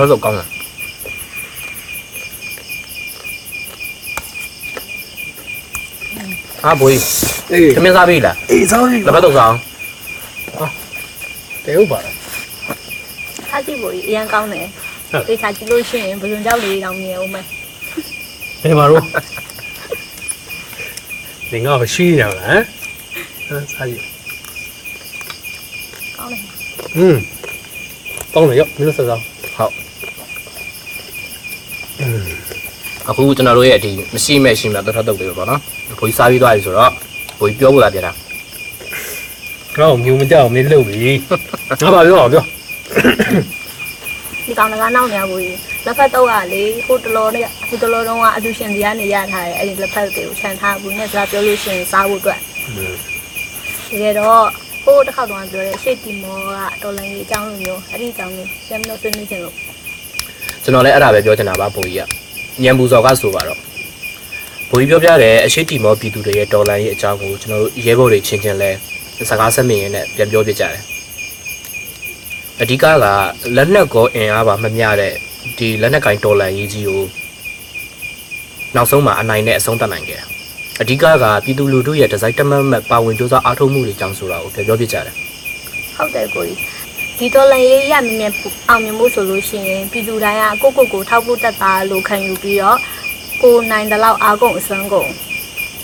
လက်ဖက်စုပ်ကောင်းတယ်အာဘွေအေးသမင်းစားပြီလားအေးစားပြီလက်ဖက်စုပ်စားအောင်တဲဟုတ်ပါလားအားကြည့်ဖို့အရန်ကောင်းတယ်တေချာကြည့်လို့ရှိရင်ဘယ်လိုကြောက်လေးတောင်မြင်အောင်မယ်ဘယ်မှာတော့နေငါ့ကိုရှိရအောင်လားဟမ်စားကြည့်ကောင်းတယ် อืมတောင်းတယ်ရောမင်းတို့စားစား အခုကျွန်တော်တို့ရဲ့ဒီမရှိမဲ့ရှိမဲ့တစ်ထပ်တုပ်လေးပေါ့နော်ဘွေစားပြီးသွားပြီဆိုတော့ဘွေပြောဖို့လာပြန်တာငါ့ကိုမြူမကြောက်မင်းလှုပ်ပြီငါပါပြောအောင်ပြောဒီကောင်ကနောက်နေရဘူးလက်ဖက်တော့ကလေဟိုတလောနဲ့ဟိုတလောတော့ကအလူရှင်စီကနေရထားတယ်အဲ့ဒီလက်ဖက်တွေကိုခြံထားဘူးနဲ့စကားပြောလို့ရှိရင်စားဖို့အတွက်တကယ်တော့ဟိုတစ်ခါတော့ပြောတယ်ရှေ့တီမောကတော်လိုင်းကြီးအကြောင်းလိုမျိုးအဲ့ဒီအကြောင်းလေးပြန်ပြီးတော့ဆွေးနွေးချင်လို့ကျွန်တော်လည်းအဲ့ဒါပဲပြောချင်တာပါဘွေကြီးက ညံပူစော်ကဆိုပါတော့ဘွေကြီးပြောပြတယ်အရှိတီမောပြည်သူတွေရဲ့ဒေါ်လာရဲ့အကြောင်းကိုကျွန်တော်တို့ရဲဘော်တွေချင်းချင်းလဲစကားဆက်မြင်ရင်းနဲ့ပြန်ပြောပြကြတယ်အဓိကကလက်နက်ကောအင်အားပါမမျှတဲ့ဒီလက်နက်ကင်ဒေါ်လာရေးကြီးကိုနောက်ဆုံးမှာအနိုင်နဲ့အဆုံးသတ်နိုင်ခဲ့တယ်အဓိကကပြည်သူလူထုရဲ့ဒီဇိုင်းတမတ်မတ်ပါဝင်ကြိုးစားအားထုတ်မှုတွေကြောင့်ဆိုတာကိုပြောပြပြကြတယ်ဟုတ်တယ်ကိုကြီး ဒီတော်လိုင်းရေးရမြင်မြင်အောင်မြင်မှုဆိုလို့ရှိရင်ပြည်သူတိုင်းကကိုကိုကိုထောက်ဖို့တက်တာလို့ခံယူပြီးတော့ကိုနိုင်တဲ့လောက်အားကုန်အစွမ်းကုန်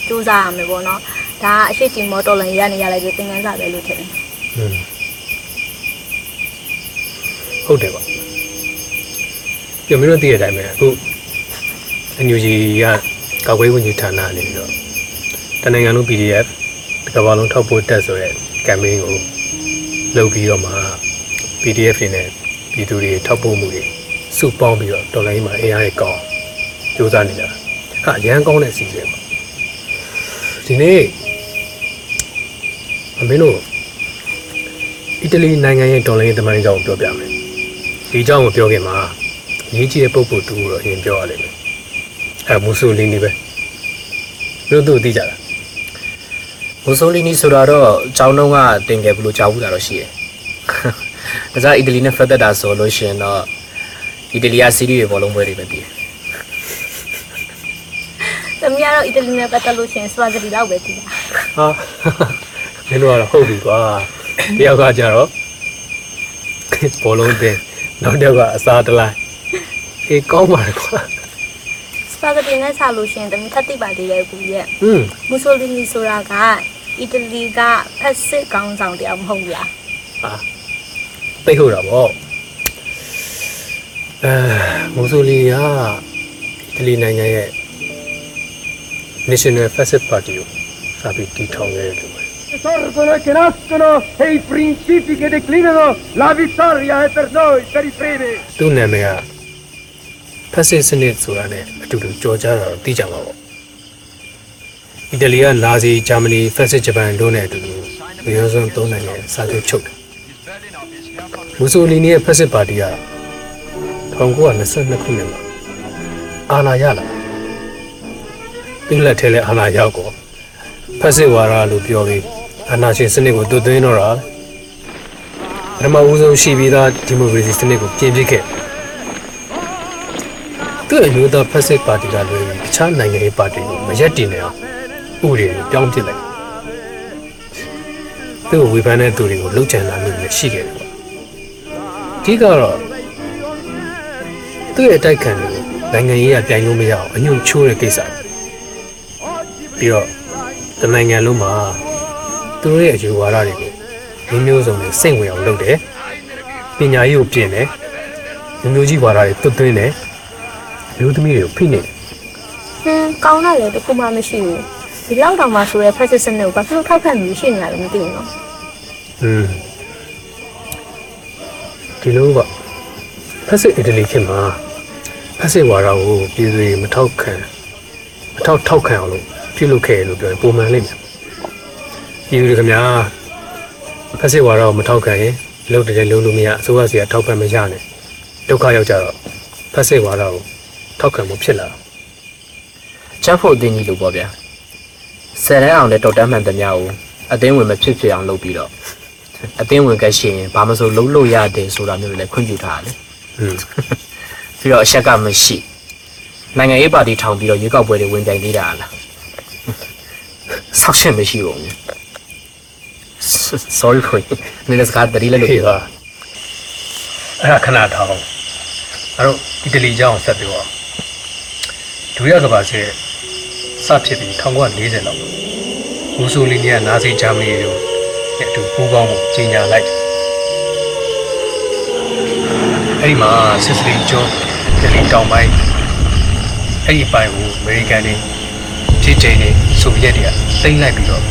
စူးစမ်းရမယ်ပေါ့နော်ဒါကအရှိတီမောတော်လိုင်းရေးရနေရလိုက်ပြီးသင်ခန်းစာပဲလို့ထင်တယ်อืมဟုတ်တယ်ပါပြမင်းတို့သိတဲ့အတိုင်းပဲအခုအန်ယူဂျီကကောက်ွေးဝင်ကြီးဌာနနေပြီးတော့တနင်္ဂနွေ PDF တစ်ကမ္ဘာလုံးထောက်ပို့တက်ဆိုတဲ့ campaign ကိုလုပ်ပြီးတော့မှ PDF တွေနဲ့ပြည်သူတွေထောက်ပို့မှုတွေစုပေါင်းပြီးတော့တော်လိုင်းမှာအင်အားတွေကောင်းစူးစမ်းနေကြတာဟာအရန်ကောင်းတဲ့အစီအစဉ်ပါဒီနေ့အမင်းတို့အီတလီနိုင်ငံရဲ့တော်လိုင်းရဲ့တမန်ကြောင့်ပြောပြမယ်ဒီအကြောင်းကိုပြောခင်မှာအရေးကြီးတဲ့ပုံပေါ်တူကိုတော့အရင်ပြောရလိမ့်မယ်အဲမူဆိုလီနီပဲတို့တို့သိကြလားမူဆိုလီနီဆိုတာတော့ကျောင်းတုန်းကတင်ခဲ့ဘူးလို့ကြားဘူးတာတော့ရှိတယ်။ဒါ ကြောင့်အီတလီနဲ့ဖက်သက်တာဆိုလို့ရှိရင်တော့အီတလီကစီးရီးတွေဘောလုံးပွဲတွေပဲတည်တယ်သမီးကတော့အီတလီနဲ့ပတ်သက်လို့ရှိရင်စပါဂတီလောက်ပဲတည်တာဟာမင်းတို့ကတော့ဟုတ်ပြီကွာတယောက်ကကြတော့ဘောလုံးတင်နောက်တစ်ယောက်ကအစားတလိုက်အေးကောင်းပါလေကွာစပါဂတီနဲ့ဆာလို့ရှိရင်သမီးထပ်သိပါသေးတယ်ကိုကြီးရဲ့อืมမူဆိုလီနီဆိုတာကအီတလီကဖက်စစ်ကောင်းဆောင်တရားမဟုတ်ဘူးလားဟာ သိဟုတ်တာဗောအဲမူဆိုလီကအီတလီနိုင်ငံရဲ့ National Fascist Party ကိုစာပြီးတည်ထောင်ခဲ့တယ်လို့ပဲ sorgono e che nascono e i principi che declinano, la vittoria è per noi, per i primi. သူ့နာမည်ကဖက်စစ်စနစ်ဆိုတာနဲ့အတူတူကြော်ကြတာတော့သိကြမှာပေါ့အီတလီကနာဇီဂျာမနီဖက်စစ်ဂျပန်တို့နဲ့အတူတူမျိုးစုံသုံးနိုင်ငံစာချုပ်ချုပ်တယ် မူဆိုလီနီရဲ့ဖက်စစ်ပါတီက1922ခုနှစ်မှာအာဏာရလာသူ့လက်ထဲလဲအာဏာရောက်ကောဖက်စစ်ဝါဒလို့ပြောပြီးအာဏာရှင်စနစ်ကိုတွတ်သွင်းတော့တာပထမဦးဆုံးရှိပြီးသားဒီမိုကရေစီစနစ်ကိုပြင်ပစ်ခဲ့သူ့အမျိုးသားဖက်စစ်ပါတီကလွဲပြီးတခြားနိုင်ငံရေးပါတီကိုမရက်တည်နိုင်အောင်ဥပဒေကိုပြောင်းပစ်လိုက်သူ့ကိုဝေဖန်တဲ့သူတွေကိုလှုပ်ချန်လာမှုတွေရှိခဲ့တယ်ပေါ့ အဓိကတော့သူ့ရဲ့အတိုက်ခံတွေကိုနိုင်ငံရေးအပြိုင်လို့မရအောင်အညွန့်ချိုးတဲ့ကိစ္စပြီးတော့တနိုင်ငံလုံးမှာသူတို့ရဲ့အယူဝါဒတွေကိုမျိုးမျိုးစုံနဲ့စိတ်ဝင်အောင်လုပ်တယ်ပညာရေးကိုပြင်တယ်မျိုးမျိုးကြီးဝါဒတွေတွတ်သွင်းတယ်မျိုးသမီးတွေကိုဖိနေတယ်ဟင်းကောင်းတာလည်းတစ်ခုမှမရှိဘူးဒီလောက်တောင်မှဆိုရဲ practice နဲ့ကိုဘာဖြစ်လို့ထောက်ခံမှုရှိနေရလဲမသိဘူးနော်อืม ဒီလိုကဖက်စစ်အီတလီခင်မှာဖက်စစ်ဝါဒကိုပြည်သူတွေမထောက်ခံမထောက်ထောက်ခံအောင်လို့ပြုလုပ်ခဲ့တယ်လို့ပြောရင်ပုံမှန်လိမ့်မယ်ပြည်သူတွေခင်ဗျာဖက်စစ်ဝါဒကိုမထောက်ခံရင်လုံးတည်းလုံးလို့မရအစိုးရစီကထောက်ပံ့မရနဲ့ဒုက္ခရောက်ကြတော့ဖက်စစ်ဝါဒကိုထောက်ခံမှုဖြစ်လာတာချမ်းဖို့အတင်းကြီးလို့ပေါ့ဗျာဆယ်တန်းအောင်တဲ့တော်တမ်းမှန်သမျှကိုအတင်းဝင်မဖြစ်ဖြစ်အောင်လုပ်ပြီးတော့ အတင်းဝင်ကရှင်ဘာမဆိုလုံးလို့ရတယ်ဆိုတာမျိုးတွေလည်းခွင့်ပြုထားတယ်อืมပြီးတော့အချက်ကမရှိနိုင်ငံရေးပါတီထောင်ပြီးတော့ရွေးကောက်ပွဲတွေဝင်ပြိုင်သေးတာလားဆောက်ရှင်မရှိဘူး sorry for နည်းနည်းစကားတတိလည်းလို့ဟေးပြောပါအဲ့ဒါခဏထောင်းအဲ့တော့အီတလီကြောင်းဆက်ပြောအောင်ဒုတိယကမ္ဘာစစ်စဖြစ်ပြီး1940လောက်မူဆိုလီနီကနာဇီဂျာမနီတို့ နဲ့အတူပူးပေါင်းမှုကြီးညာလိုက်တယ်အဲ့ဒီမှာစစ်စလီကျွန်းဒလီတောင်ပိုင်းအဲ့ဒီပိုင်းကိုအမေရိကန်တွေဖြစ်ချိန်တွေဆိုဗီယက်တွေကသိမ်းလိုက်ပြီးတော့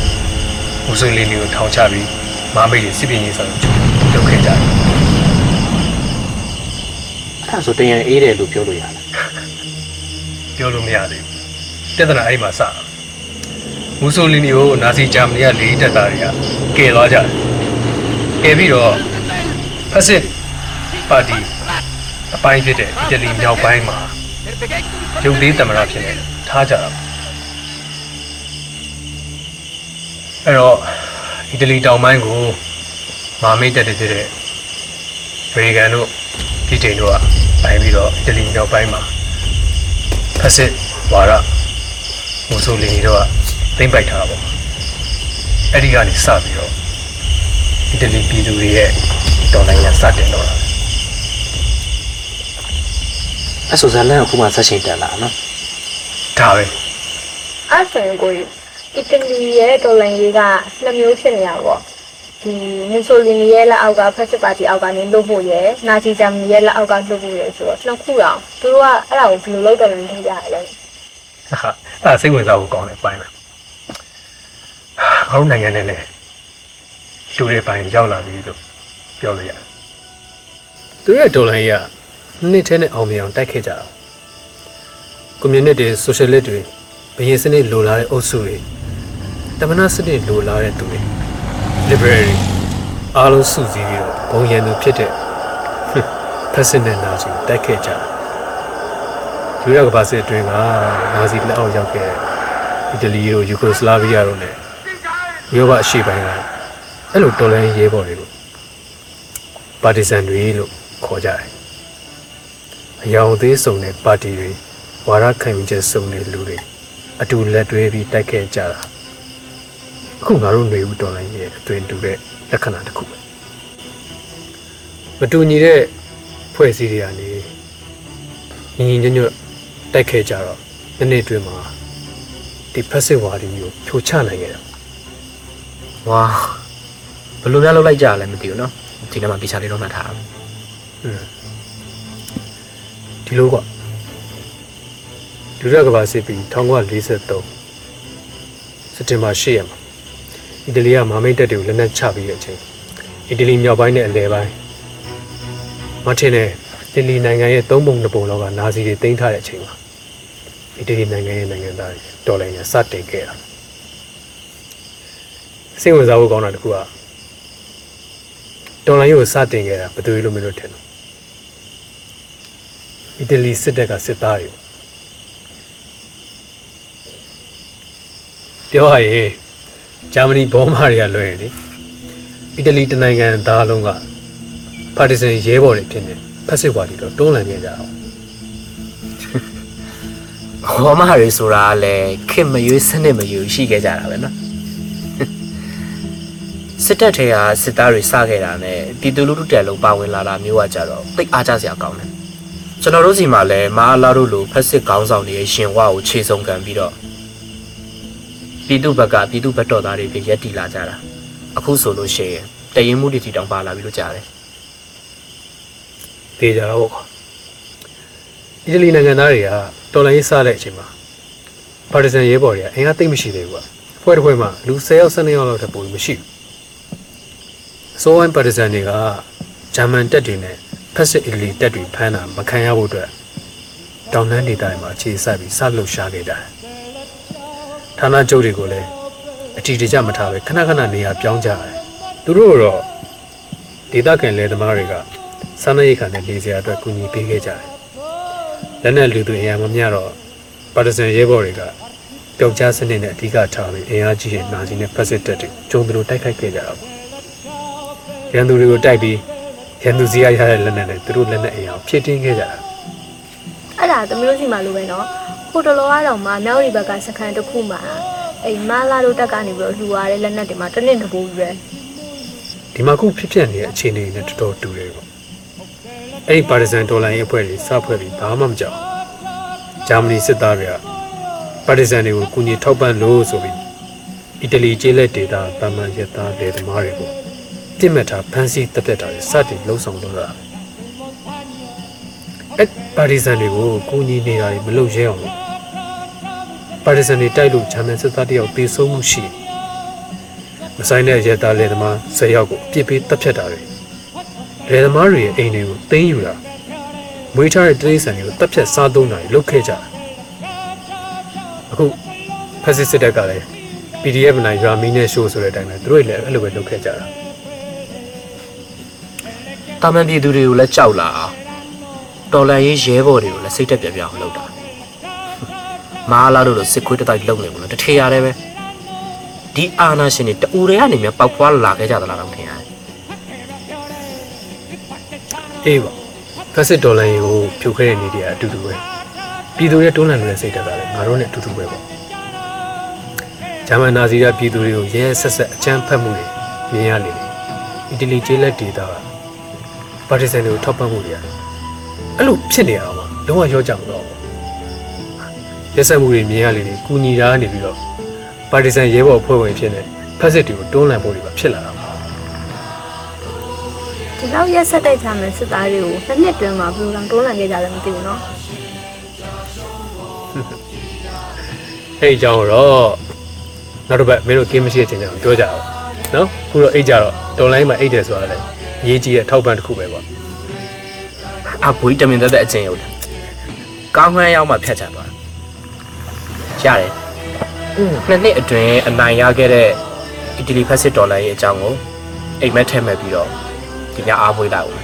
မူဆိုလီနီကိုထောင်ချပြီးမာမိတ်တွေစစ်ပင်ရေးဆောင်လုပ်ခဲ့ကြတယ်အဲ့ဒါဆိုတရံအေးတယ်လို့ပြောလို့ရလားပြောလို့မရသေးဘူးပြဿနာအဲ့ဒီမှာစတာ မူဆိုလီနီကိုနာဇီဂျာမနီကလေးတက်တာတွေကကယ်သွားကြတယ်ကယ်ပြီးတော့ဖက်စစ်ပါတီအပိုင်းဖြစ်တဲ့အီတလီမြောက်ပိုင်းမှာရုပ်သေးသမ္မတဖြစ်နေထားကြတာအဲ့တော့အီတလီတောင်ပိုင်းကိုမာမိတ်တက်တဲ့ဖြစ်တဲ့ဗေဂန်တို့ဒီချိန်တို့ကပိုင်းပြီးတော့အီတလီမြောက်ပိုင်းမှာဖက်စစ်ဝါရမူဆိုလီနီတို့က သိမ့်ပိုက်ထားတာပေါ့အဲ့ဒီကနေစပြီးတော့အီတလီပြည်သူတွေရဲ့တော်လိုင်းရစတင်တော့တာအဲ့ဆိုဇာလန်ကခုမှဆက်ရှင်တက်လာနော်ဒါပဲအဲ့ဆိုရင်ကိုအီတလီရဲ့ဒေါ်လာရေးကနှစ်မျိုးဖြစ်နေရပါတော့ဒီမီဆိုလီနီရဲ့လက်အောက်ကဖက်စစ်ပါတီအောက်ကနေလွတ်ဖို့ရယ်နာဇီဂျာမနီရဲ့လက်အောက်ကလွတ်ဖို့ရယ်ဆိုတော့နှစ်ခုတောင်သူတို့ကအဲ့ဒါကိုဘယ်လိုလုပ်တယ်လဲမသိကြရလဲဟာအဲ့ဒါစိတ်ဝင်စားဖို့ကောင်းတယ်ပိုင်းပဲ အားလုံးနိုင်ငံနဲ့လည်းလူတွေပိုင်းရောက်လာပြီလို့ပြောလို့ရတယ်သူရဲ့ဒေါ်လာကြီးကနှစ်ထဲနဲ့အောင်မြင်အောင်တိုက်ခဲ့ကြတာကွန်မြူနတီဆိုရှယ်လစ်တွေဘရင်စနစ်လိုလားတဲ့အုပ်စုတွေတမနာစနစ်လိုလားတဲ့သူတွေ liberal တွေအားလုံးစုစည်းပြီးတော့ဘုံရန်သူဖြစ်တဲ့ဖက်စစ်နဲ့နာဇီတိုက်ခဲ့ကြတာဒုတိယကမ္ဘာစစ်အတွင်းကနာဇီလက်အောက်ရောက်ခဲ့တဲ့အီတလီတို့ယူဂိုစလာဗီးယားတို့နဲ့ ရောဘအရှေ့ပိုင်းကအဲ့လိုတော်လိုင်းရဲဘော်တွေကိုပါတီဇန်တွေလို့ခေါ်ကြတယ်အယောင်သေးစုံတဲ့ပါတီတွေဝါရခံယူချက်စုံတဲ့လူတွေအတူလက်တွဲပြီးတိုက်ခဲ့ကြတာအခုငါတို့နေဦးတော်လိုင်းရဲ့အတွင်တူတဲ့လက္ခဏာတစ်ခုပဲမတူညီတဲ့ဖွဲ့စည်းတွေကနေညီညီညွတ်ညွတ်တိုက်ခဲ့ကြတော့နှစ်နှစ်အတွင်းမှာဒီဖက်စစ်ဝါဒီမျိုးဖြိုချနိုင်ခဲ့တာ ဝါဘယ်လိုများလုပ်လိုက်ကြရလဲမသိဘူးနော်ဒီနေ့မှပြချလေးတော့မှတ်ထားအောင်อืมဒီလိုကဒုတိယကမ္ဘာစစ်ပြီး1943စက်တင်ဘာ10ရက်မှာအီတလီကမာမိတ်တပ်တွေကိုလက်နက်ချပြီးတဲ့အချိန်အီတလီမြောက်ပိုင်းနဲ့အလယ်ပိုင်းမထင်နဲ့အီတလီနိုင်ငံရဲ့သုံးပုံနှစ်ပုံလောက်ကနာဇီတွေတင်ထားတဲ့အချိန်မှာအီတလီနိုင်ငံရဲ့နိုင်ငံသားတွေတော်လိုင်းရစတင်ခဲ့တာ စိတ်ဝင်စားဖို့ကောင်းတာတစ်ခုကတော်လိုင်းကိုစတင်ခဲ့တာဘယ်သူလို့မလို့ထင်တော့အီတလီစစ်တပ်ကစစ်သားတွေပြောရရင်ဂျာမနီဘောမာတွေကလွှဲရင်လေအီတလီတနိုင်ငံသားလုံးကပါတီဇန်ရဲဘော်တွေဖြစ်နေဖက်စစ်ဝါဒီတော့တွန်းလှန်နေကြတာဟောမတွေဆိုတာကလည်းခင်မရွေးစနစ်မရွေးရှိခဲ့ကြတာပဲနော် စစ်တပ်ထဲကစစ်သားတွေစခဲ့တာနဲ့ပြည်သူလူထုတက်လုံးပါဝင်လာတာမျိုးကကြတော့သိအားကြစရာကောင်းတယ်ကျွန်တော်တို့စီမှာလည်းမာအလာတို့လိုဖက်စစ်ခေါင်းဆောင်တွေရဲ့ရှင်ဝါကိုခြေစုံခံပြီးတော့ပြည်သူဘက်ကပြည်သူဘက်တော်သားတွေပြရက်တီလာကြတာအခုဆိုလို့ရှိရင်တရင်မှုတွေတီတောင်ပါလာပြီလို့ကြားတယ်တေးကြတော့ပေါ့အီတလီနိုင်ငံသားတွေကတော်လိုင်းရေးစတဲ့အချိန်မှာပါတီဇန်ရဲဘော်တွေကအင်အားသိမ့်မရှိသေးဘူးကွာဖွဲ့တစ်ဖွဲ့မှာလူ10ယောက်12ယောက်လောက်ထပ်ပိုမရှိဘူး အစိုးရပါတီဇန်တွေကဂျာမန်တပ်တွေနဲ့ဖက်စစ်အီလီတပ်တွေဖမ်းတာမခံရဖို့အတွက်တောင်တန်းဒေသတွေမှာအခြေစိုက်ပြီးစလှုပ်ရှားခဲ့ကြတယ်ဌာနချုပ်တွေကိုလည်းအတီတကျမထားပဲခဏခဏနေရာပြောင်းကြတယ်သူတို့တော့ဒေသခံလယ်သမားတွေကစားနပ်ရိက္ခာနဲ့လေစရာအတွက်ကူညီပေးခဲ့ကြတယ်လက်နဲ့လူသူအင်အားမမျှတော့ပါတီဇန်ရဲဘော်တွေကပျောက်ကြားစနစ်နဲ့အဓိကထားပြီးအင်အားကြီးတဲ့နာဇီနဲ့ဖက်စစ်တပ်တွေကျုံသူတို့တိုက်ခိုက်ခဲ့ကြတာပေါ့ ရန်သူတွေကိုတိုက်ပြီးရန်သူစီရရတဲ့လက်နဲ့လည်းသူတို့လက်နဲ့အင်အားဖြည့်တင်းခဲ့ကြတာအဲ့ဒါသမီးတို့စီမှာလိုပဲနော်ဟိုတလောကတော့မှမြောက်ရီဘက်ကစခန်းတစ်ခုမှာအိမ်မလာတို့တက်ကနေပြီးတော့လှူရတဲ့လက်နက်တွေမှာတစ်နှစ်တကူပဲဒီမှာခုဖြစ်ဖြစ်နေတဲ့အခြေအနေနဲ့တော်တော်တူတယ်ပေါ့အဲ့ဒီပါတီဇန်ဒေါ်လာရေးအဖွဲ့တွေစဖွဲ့ပြီးဘာမှမကြောက်ဂျာမနီစစ်သားတွေကပါတီဇန်တွေကိုကူညီထောက်ပံ့လို့ဆိုပြီးအီတလီကျေးလက်ဒေတာဗမာရက်သားတွေသမားတွေကို ပြစ်မှတ်ထားဖမ်းဆီးတပ်ဖြတ်တာတွေစတင်လှုံ့ဆော်တော့တာအဲ့ပါတီဇန်တွေကိုကူညီနေတာတွေမလုပ်ရဲအောင်လို့ပါတီဇန်တွေတိုက်လို့ဂျာမန်စစ်သားတယောက်တေဆုံးမှုရှိတယ်မဆိုင်တဲ့ရဲသားလယ်သမား၁၀ယောက်ကိုအပြစ်ပေးတပ်ဖြတ်တာတွေလယ်သမားတွေရဲ့အိမ်တွေကိုသိမ်းယူတာမွေးထားတဲ့တိရစ္ဆာန်တွေကိုတပ်ဖြတ်စားသုံးတာတွေလုပ်ခဲ့ကြတာအခုဖက်စစ်စစ်တပ်ကလည်း PDF နိုင်ရွာမီနဲ့ရှိုးဆိုတဲ့အတိုင်းပဲသူတို့လည်းအဲ့လိုပဲလုပ်ခဲ့ကြတာ တာမန်ပြည်သူတွေကိုလည်းကြောက်လာအောင်တော်လန်ရေးရဲဘော်တွေကိုလည်းစိတ်တက်ပြပြအောင်လုပ်တာမဟာလာတို့လိုစစ်ခွေးတစ်တိုက်လုံနေဘူးလားတထေရတယ်ပဲဒီအာနာရှင်တွေတူတွေကနေမြပေါက်ဖွားလာခဲ့ကြသလားတော့ထင်ရတယ်အေးပါဖက်စစ်ဒေါ်လာရေကိုဖြုတ်ခဲ့တဲ့နေတွေကအတူတူပဲပြည်သူရဲ့တွန်းလှန်နေတဲ့စိတ်ဓာတ်ကလည်းငါတို့နဲ့အတူတူပဲပေါ့ဂျာမန်နာဇီကပြည်သူတွေကိုရဲရဲဆက်ဆက်အကြမ်းဖက်မှုတွေမြင်ရလေတယ်အီတလီကျေးလက်ဒေတာက ပါတီဇန်တွေကိုထောက်ပံ့မှုတွေရတယ်အဲ့လိုဖြစ်နေရအောင်လုံးဝရောကြမတော့ဘူးရဲဆက်မှုတွေမြင်ရလေတယ်ကူညီတာကနေပြီးတော့ပါတီဇန်ရဲဘော်အဖွဲ့ဝင်ဖြစ်နေဖက်စစ်တွေကိုတွန်းလှန်ဖို့တွေပါဖြစ်လာတာပါဒီလောက်ရက်ဆက်တဲ့ဂျာမန်စစ်သားတွေကိုနှစ်နှစ်တွင်းမှာဘယ်လိုတောင်တွန်းလှန်ခဲ့ကြလဲမသိဘူးနော်အဲ့ဒီအကြောင်းကိုတော့နောက်တစ်ပတ်မင်းတို့ကင်းမရှိတဲ့ချိန်ကျတော့ပြောကြအောင်နော်ခုတော့အိတ်ကြတော့ဒေါ်လိုင်းမှာအိတ်တယ်ဆိုတာလည်း အရေးကြီးတဲ့ထောက်ပံ့တစ်ခုပဲပေါ့အဘွေးတမင်သက်သက်အချင်းရုပ်တယ်ကောင်းခန်းရောက်မှဖြတ်ချသွားတာရတယ်နှစ်နှစ်အတွင်းအနိုင်ရခဲ့တဲ့အီတလီဖက်စစ်ဒေါ်လာရဲ့အကြောင်းကိုအိမ်မက်ထဲမဲ့ပြီးတော့ဒီညအားပွေးလိုက်ဦး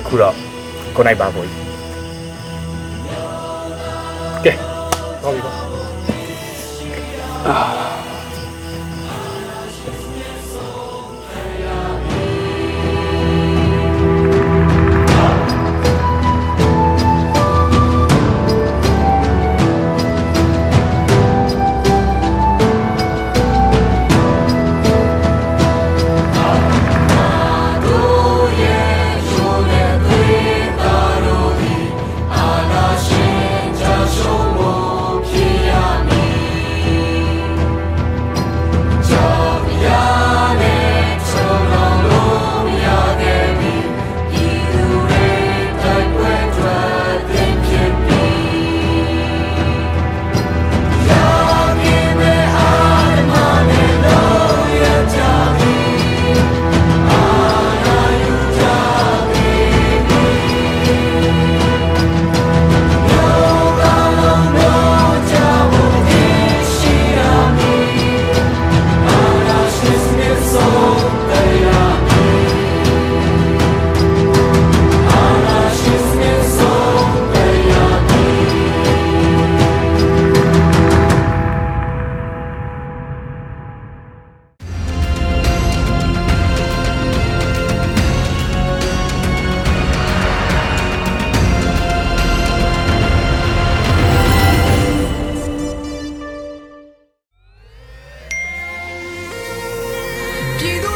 အခုတော့ကိုနိုင်ပါဘွေးကဲဟုတ်ပြီပေါ့။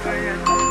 专业